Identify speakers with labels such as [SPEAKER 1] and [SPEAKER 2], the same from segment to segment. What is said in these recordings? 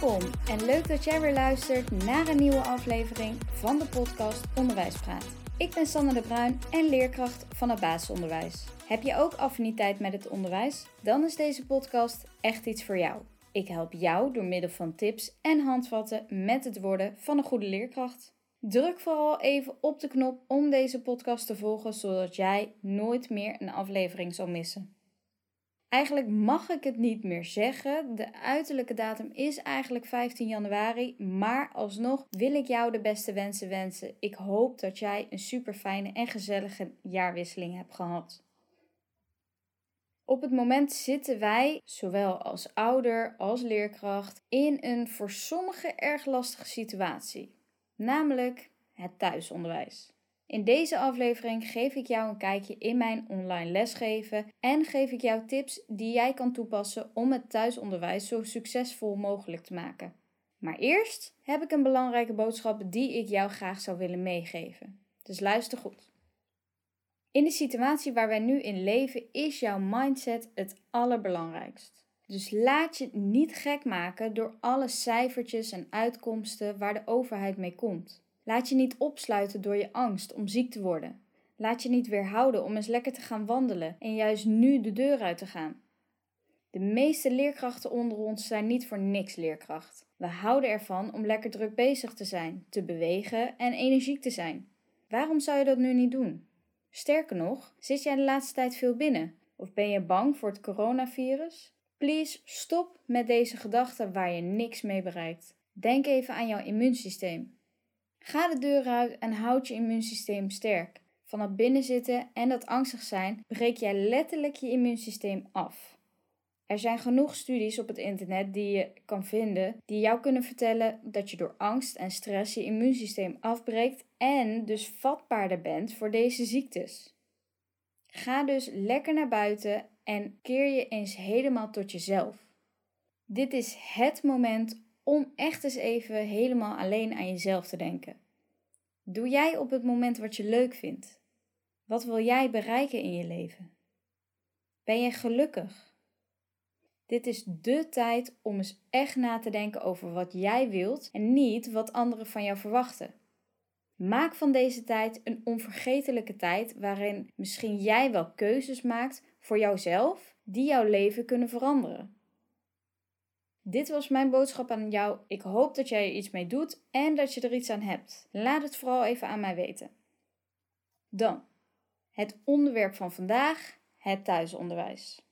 [SPEAKER 1] Welkom en leuk dat jij weer luistert naar een nieuwe aflevering van de podcast Onderwijspraat. Ik ben Sanne de Bruin en leerkracht van het basisonderwijs. Heb je ook affiniteit met het onderwijs? Dan is deze podcast echt iets voor jou. Ik help jou door middel van tips en handvatten met het worden van een goede leerkracht. Druk vooral even op de knop om deze podcast te volgen, zodat jij nooit meer een aflevering zal missen. Eigenlijk mag ik het niet meer zeggen. De uiterlijke datum is eigenlijk 15 januari. Maar alsnog wil ik jou de beste wensen wensen. Ik hoop dat jij een super fijne en gezellige jaarwisseling hebt gehad. Op het moment zitten wij, zowel als ouder als leerkracht, in een voor sommigen erg lastige situatie, namelijk het thuisonderwijs. In deze aflevering geef ik jou een kijkje in mijn online lesgeven en geef ik jou tips die jij kan toepassen om het thuisonderwijs zo succesvol mogelijk te maken. Maar eerst heb ik een belangrijke boodschap die ik jou graag zou willen meegeven. Dus luister goed. In de situatie waar wij nu in leven is jouw mindset het allerbelangrijkst. Dus laat je niet gek maken door alle cijfertjes en uitkomsten waar de overheid mee komt. Laat je niet opsluiten door je angst om ziek te worden. Laat je niet weerhouden om eens lekker te gaan wandelen en juist nu de deur uit te gaan. De meeste leerkrachten onder ons zijn niet voor niks leerkracht. We houden ervan om lekker druk bezig te zijn, te bewegen en energiek te zijn. Waarom zou je dat nu niet doen? Sterker nog, zit jij de laatste tijd veel binnen? Of ben je bang voor het coronavirus? Please stop met deze gedachten waar je niks mee bereikt. Denk even aan jouw immuunsysteem. Ga de deur uit en houd je immuunsysteem sterk. Van het binnenzitten en dat angstig zijn breek jij letterlijk je immuunsysteem af. Er zijn genoeg studies op het internet die je kan vinden die jou kunnen vertellen dat je door angst en stress je immuunsysteem afbreekt en dus vatbaarder bent voor deze ziektes. Ga dus lekker naar buiten en keer je eens helemaal tot jezelf. Dit is het moment om echt eens even helemaal alleen aan jezelf te denken. Doe jij op het moment wat je leuk vindt? Wat wil jij bereiken in je leven? Ben je gelukkig? Dit is de tijd om eens echt na te denken over wat jij wilt en niet wat anderen van jou verwachten. Maak van deze tijd een onvergetelijke tijd waarin misschien jij wel keuzes maakt voor jouzelf die jouw leven kunnen veranderen. Dit was mijn boodschap aan jou. Ik hoop dat jij er iets mee doet en dat je er iets aan hebt. Laat het vooral even aan mij weten. Dan, het onderwerp van vandaag: het thuisonderwijs.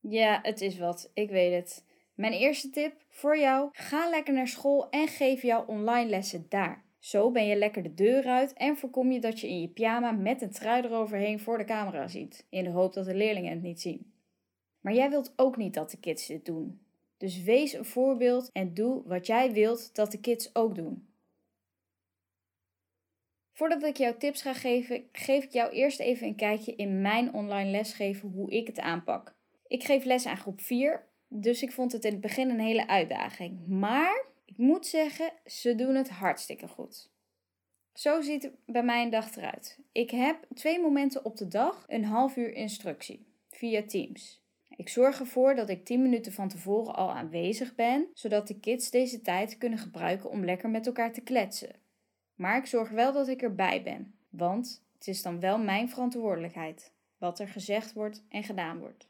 [SPEAKER 1] Ja, het is wat, ik weet het. Mijn eerste tip voor jou: ga lekker naar school en geef jouw online lessen daar. Zo ben je lekker de deur uit en voorkom je dat je in je pyjama met een trui eroverheen voor de camera ziet, in de hoop dat de leerlingen het niet zien. Maar jij wilt ook niet dat de kids dit doen. Dus wees een voorbeeld en doe wat jij wilt dat de kids ook doen. Voordat ik jou tips ga geven, geef ik jou eerst even een kijkje in mijn online lesgeven hoe ik het aanpak. Ik geef les aan groep 4, dus ik vond het in het begin een hele uitdaging. Maar ik moet zeggen, ze doen het hartstikke goed. Zo ziet bij mij een dag eruit. Ik heb twee momenten op de dag een half uur instructie via Teams. Ik zorg ervoor dat ik 10 minuten van tevoren al aanwezig ben, zodat de kids deze tijd kunnen gebruiken om lekker met elkaar te kletsen. Maar ik zorg wel dat ik erbij ben, want het is dan wel mijn verantwoordelijkheid wat er gezegd wordt en gedaan wordt.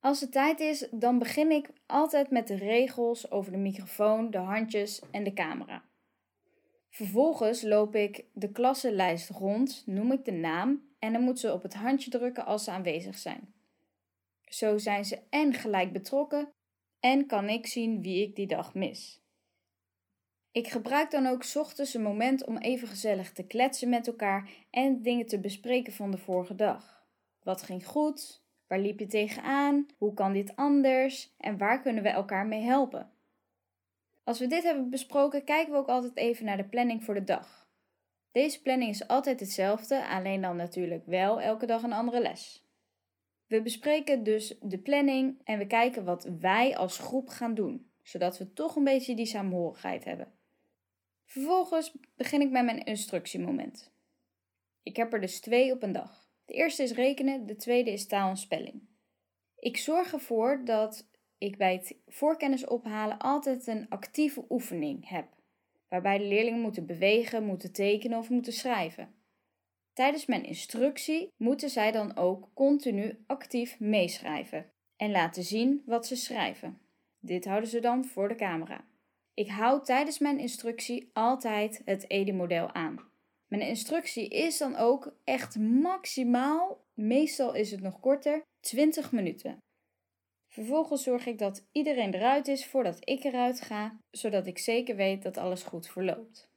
[SPEAKER 1] Als het tijd is, dan begin ik altijd met de regels over de microfoon, de handjes en de camera. Vervolgens loop ik de klassenlijst rond, noem ik de naam en dan moet ze op het handje drukken als ze aanwezig zijn. Zo zijn ze en gelijk betrokken en kan ik zien wie ik die dag mis. Ik gebruik dan ook ochtends een moment om even gezellig te kletsen met elkaar en dingen te bespreken van de vorige dag. Wat ging goed? Waar liep je tegenaan? Hoe kan dit anders? En waar kunnen we elkaar mee helpen? Als we dit hebben besproken, kijken we ook altijd even naar de planning voor de dag. Deze planning is altijd hetzelfde, alleen dan natuurlijk wel elke dag een andere les. We bespreken dus de planning en we kijken wat wij als groep gaan doen, zodat we toch een beetje die saamhorigheid hebben. Vervolgens begin ik met mijn instructiemoment. Ik heb er dus twee op een dag. De eerste is rekenen, de tweede is taal en spelling. Ik zorg ervoor dat ik bij het voorkennis ophalen altijd een actieve oefening heb, waarbij de leerlingen moeten bewegen, moeten tekenen of moeten schrijven. Tijdens mijn instructie moeten zij dan ook continu actief meeschrijven en laten zien wat ze schrijven. Dit houden ze dan voor de camera. Ik hou tijdens mijn instructie altijd het EDI-model aan. Mijn instructie is dan ook echt maximaal, meestal is het nog korter, 20 minuten. Vervolgens zorg ik dat iedereen eruit is voordat ik eruit ga, zodat ik zeker weet dat alles goed verloopt.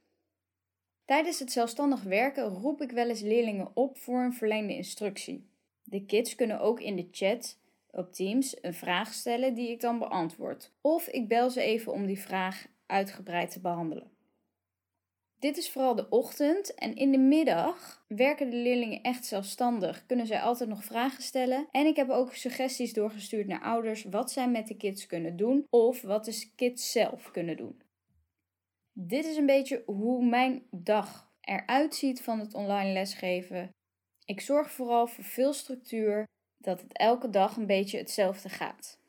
[SPEAKER 1] Tijdens het zelfstandig werken roep ik wel eens leerlingen op voor een verlengde instructie. De kids kunnen ook in de chat op Teams een vraag stellen die ik dan beantwoord. Of ik bel ze even om die vraag uitgebreid te behandelen. Dit is vooral de ochtend en in de middag werken de leerlingen echt zelfstandig. Kunnen zij altijd nog vragen stellen. En ik heb ook suggesties doorgestuurd naar ouders wat zij met de kids kunnen doen of wat de kids zelf kunnen doen. Dit is een beetje hoe mijn dag eruit ziet van het online lesgeven. Ik zorg vooral voor veel structuur, dat het elke dag een beetje hetzelfde gaat.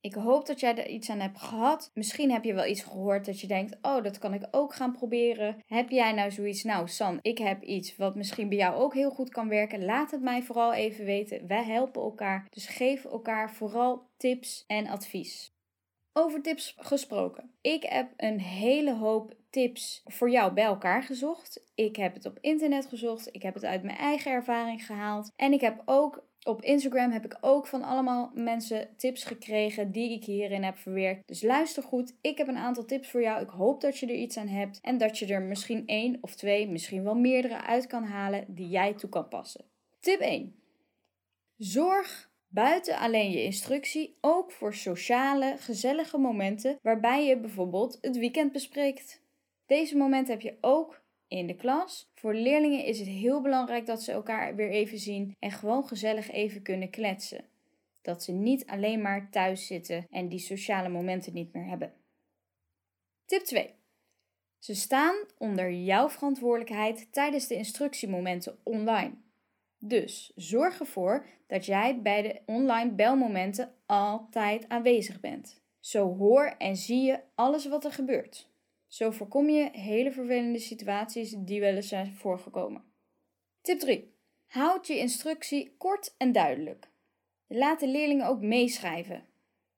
[SPEAKER 1] Ik hoop dat jij er iets aan hebt gehad. Misschien heb je wel iets gehoord dat je denkt: oh, dat kan ik ook gaan proberen. Heb jij nou zoiets? Nou, San, ik heb iets wat misschien bij jou ook heel goed kan werken. Laat het mij vooral even weten. Wij helpen elkaar. Dus geef elkaar vooral tips en advies. Over tips gesproken. Ik heb een hele hoop tips voor jou bij elkaar gezocht. Ik heb het op internet gezocht. Ik heb het uit mijn eigen ervaring gehaald. En ik heb ook op Instagram heb ik ook van allemaal mensen tips gekregen die ik hierin heb verwerkt. Dus luister goed. Ik heb een aantal tips voor jou. Ik hoop dat je er iets aan hebt en dat je er misschien één of twee, misschien wel meerdere uit kan halen die jij toe kan passen. Tip 1. Zorg buiten alleen je instructie ook voor sociale, gezellige momenten waarbij je bijvoorbeeld het weekend bespreekt. Deze momenten heb je ook in de klas. Voor leerlingen is het heel belangrijk dat ze elkaar weer even zien en gewoon gezellig even kunnen kletsen. Dat ze niet alleen maar thuis zitten en die sociale momenten niet meer hebben. Tip 2. Ze staan onder jouw verantwoordelijkheid tijdens de instructiemomenten online. Dus zorg ervoor dat jij bij de online belmomenten altijd aanwezig bent. Zo hoor en zie je alles wat er gebeurt. Zo voorkom je hele vervelende situaties die wel eens zijn voorgekomen. Tip 3. Houd je instructie kort en duidelijk. Laat de leerlingen ook meeschrijven.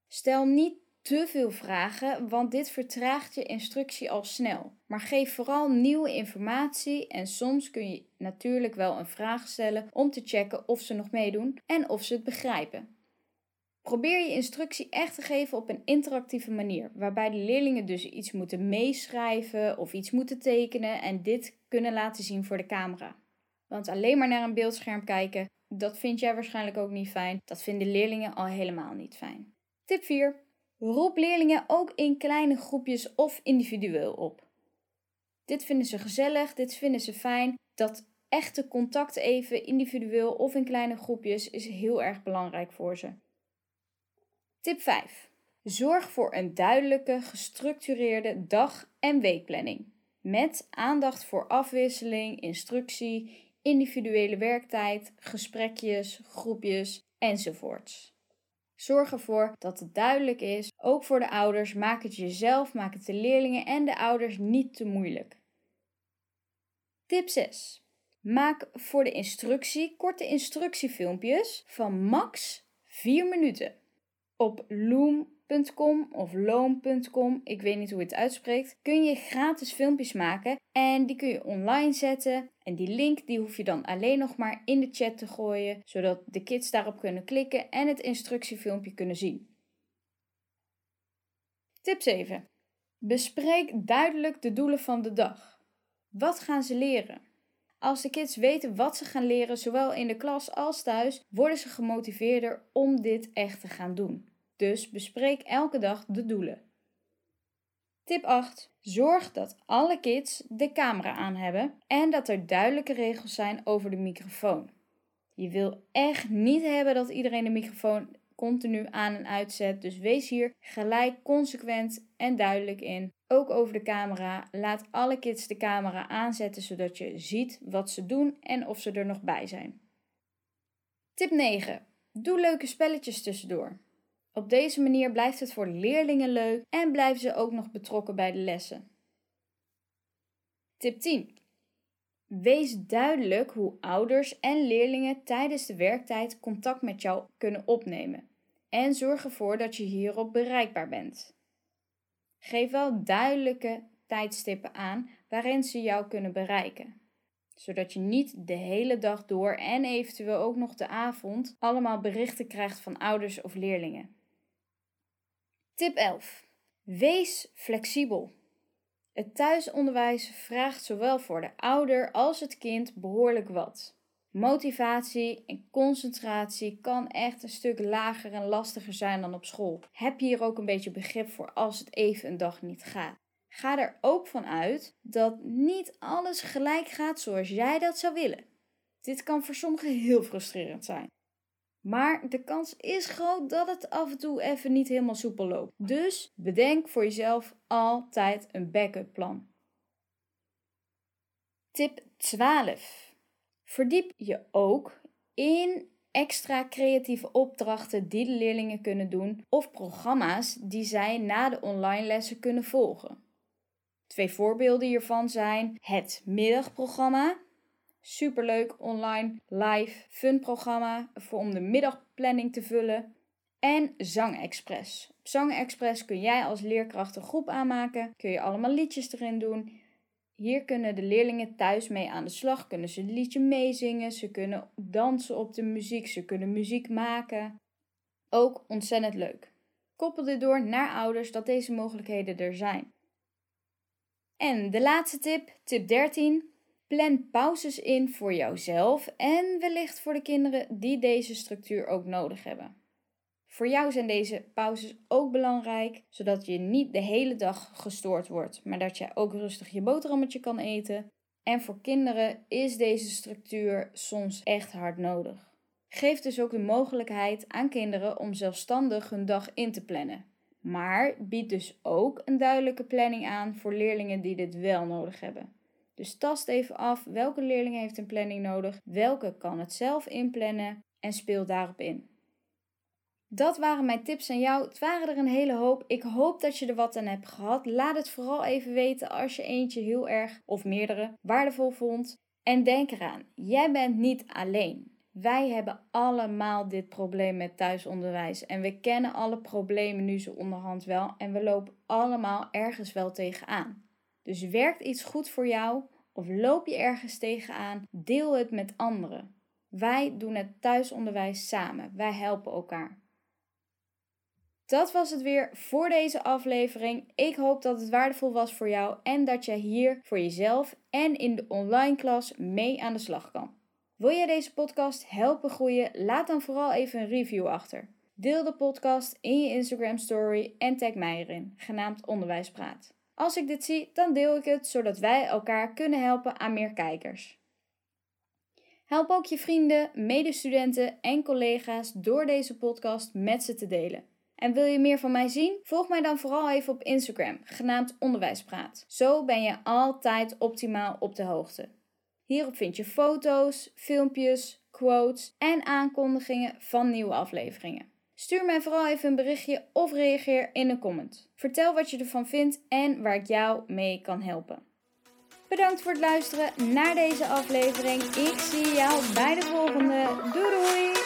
[SPEAKER 1] Stel niet te veel vragen, want dit vertraagt je instructie al snel. Maar geef vooral nieuwe informatie en soms kun je natuurlijk wel een vraag stellen om te checken of ze nog meedoen en of ze het begrijpen. Probeer je instructie echt te geven op een interactieve manier, waarbij de leerlingen dus iets moeten meeschrijven of iets moeten tekenen en dit kunnen laten zien voor de camera. Want alleen maar naar een beeldscherm kijken, dat vind jij waarschijnlijk ook niet fijn. Dat vinden leerlingen al helemaal niet fijn. Tip 4. Roep leerlingen ook in kleine groepjes of individueel op. Dit vinden ze gezellig, dit vinden ze fijn. Dat echte contact even individueel of in kleine groepjes is heel erg belangrijk voor ze. Tip 5. Zorg voor een duidelijke, gestructureerde dag- en weekplanning. Met aandacht voor afwisseling, instructie, individuele werktijd, gesprekjes, groepjes enzovoorts. Zorg ervoor dat het duidelijk is, ook voor de ouders. Maak het jezelf, maak het de leerlingen en de ouders niet te moeilijk. Tip 6. Maak voor de instructie korte instructiefilmpjes van max 4 minuten. Op loom.com of loom.com, ik weet niet hoe je het uitspreekt, kun je gratis filmpjes maken en die kun je online zetten. En die link die hoef je dan alleen nog maar in de chat te gooien, zodat de kids daarop kunnen klikken en het instructiefilmpje kunnen zien. Tip 7. Bespreek duidelijk de doelen van de dag. Wat gaan ze leren? Als de kids weten wat ze gaan leren, zowel in de klas als thuis, worden ze gemotiveerder om dit echt te gaan doen. Dus bespreek elke dag de doelen. Tip 8. Zorg dat alle kids de camera aan hebben en dat er duidelijke regels zijn over de microfoon. Je wil echt niet hebben dat iedereen de microfoon continu aan en uitzet, dus wees hier gelijk consequent en duidelijk in. Ook over de camera. Laat alle kids de camera aanzetten zodat je ziet wat ze doen en of ze er nog bij zijn. Tip 9. Doe leuke spelletjes tussendoor. Op deze manier blijft het voor leerlingen leuk en blijven ze ook nog betrokken bij de lessen. Tip 10. Wees duidelijk hoe ouders en leerlingen tijdens de werktijd contact met jou kunnen opnemen en zorg ervoor dat je hierop bereikbaar bent. Geef wel duidelijke tijdstippen aan waarin ze jou kunnen bereiken, zodat je niet de hele dag door en eventueel ook nog de avond allemaal berichten krijgt van ouders of leerlingen. Tip 11. Wees flexibel. Het thuisonderwijs vraagt zowel voor de ouder als het kind behoorlijk wat. Motivatie en concentratie kan echt een stuk lager en lastiger zijn dan op school. Heb hier ook een beetje begrip voor als het even een dag niet gaat? Ga er ook van uit dat niet alles gelijk gaat zoals jij dat zou willen. Dit kan voor sommigen heel frustrerend zijn. Maar de kans is groot dat het af en toe even niet helemaal soepel loopt. Dus bedenk voor jezelf altijd een backup plan. Tip 12. Verdiep je ook in extra creatieve opdrachten die de leerlingen kunnen doen of programma's die zij na de online lessen kunnen volgen. Twee voorbeelden hiervan zijn het middagprogramma superleuk online live fun programma voor om de middagplanning te vullen. En Zangexpress. Op Zangexpress kun jij als leerkracht een groep aanmaken, kun je allemaal liedjes erin doen. Hier kunnen de leerlingen thuis mee aan de slag, kunnen ze een liedje meezingen, ze kunnen dansen op de muziek, ze kunnen muziek maken. Ook ontzettend leuk. Koppel dit door naar ouders dat deze mogelijkheden er zijn. En de laatste tip, tip 13. Plan pauzes in voor jouzelf en wellicht voor de kinderen die deze structuur ook nodig hebben. Voor jou zijn deze pauzes ook belangrijk, zodat je niet de hele dag gestoord wordt, maar dat je ook rustig je boterhammetje kan eten. En voor kinderen is deze structuur soms echt hard nodig. Geef dus ook de mogelijkheid aan kinderen om zelfstandig hun dag in te plannen. Maar bied dus ook een duidelijke planning aan voor leerlingen die dit wel nodig hebben. Dus tast even af welke leerling heeft een planning nodig, welke kan het zelf inplannen en speel daarop in. Dat waren mijn tips aan jou. Het waren er een hele hoop. Ik hoop dat je er wat aan hebt gehad. Laat het vooral even weten als je eentje heel erg of meerdere waardevol vond. En denk eraan, jij bent niet alleen. Wij hebben allemaal dit probleem met thuisonderwijs. En we kennen alle problemen nu zo onderhand wel. En we lopen allemaal ergens wel tegenaan. Dus werkt iets goed voor jou of loop je ergens tegenaan, deel het met anderen. Wij doen het thuisonderwijs samen. Wij helpen elkaar. Dat was het weer voor deze aflevering. Ik hoop dat het waardevol was voor jou en dat jij hier voor jezelf en in de online klas mee aan de slag kan. Wil jij deze podcast helpen groeien? Laat dan vooral even een review achter. Deel de podcast in je Instagram story en tag mij erin, genaamd Onderwijspraat. Als ik dit zie, dan deel ik het zodat wij elkaar kunnen helpen aan meer kijkers. Help ook je vrienden, medestudenten en collega's door deze podcast met ze te delen. En wil je meer van mij zien? Volg mij dan vooral even op Instagram, genaamd Onderwijspraat. Zo ben je altijd optimaal op de hoogte. Hierop vind je foto's, filmpjes, quotes en aankondigingen van nieuwe afleveringen. Stuur mij vooral even een berichtje of reageer in een comment. Vertel wat je ervan vindt en waar ik jou mee kan helpen. Bedankt voor het luisteren naar deze aflevering. Ik zie jou bij de volgende. Doei doei!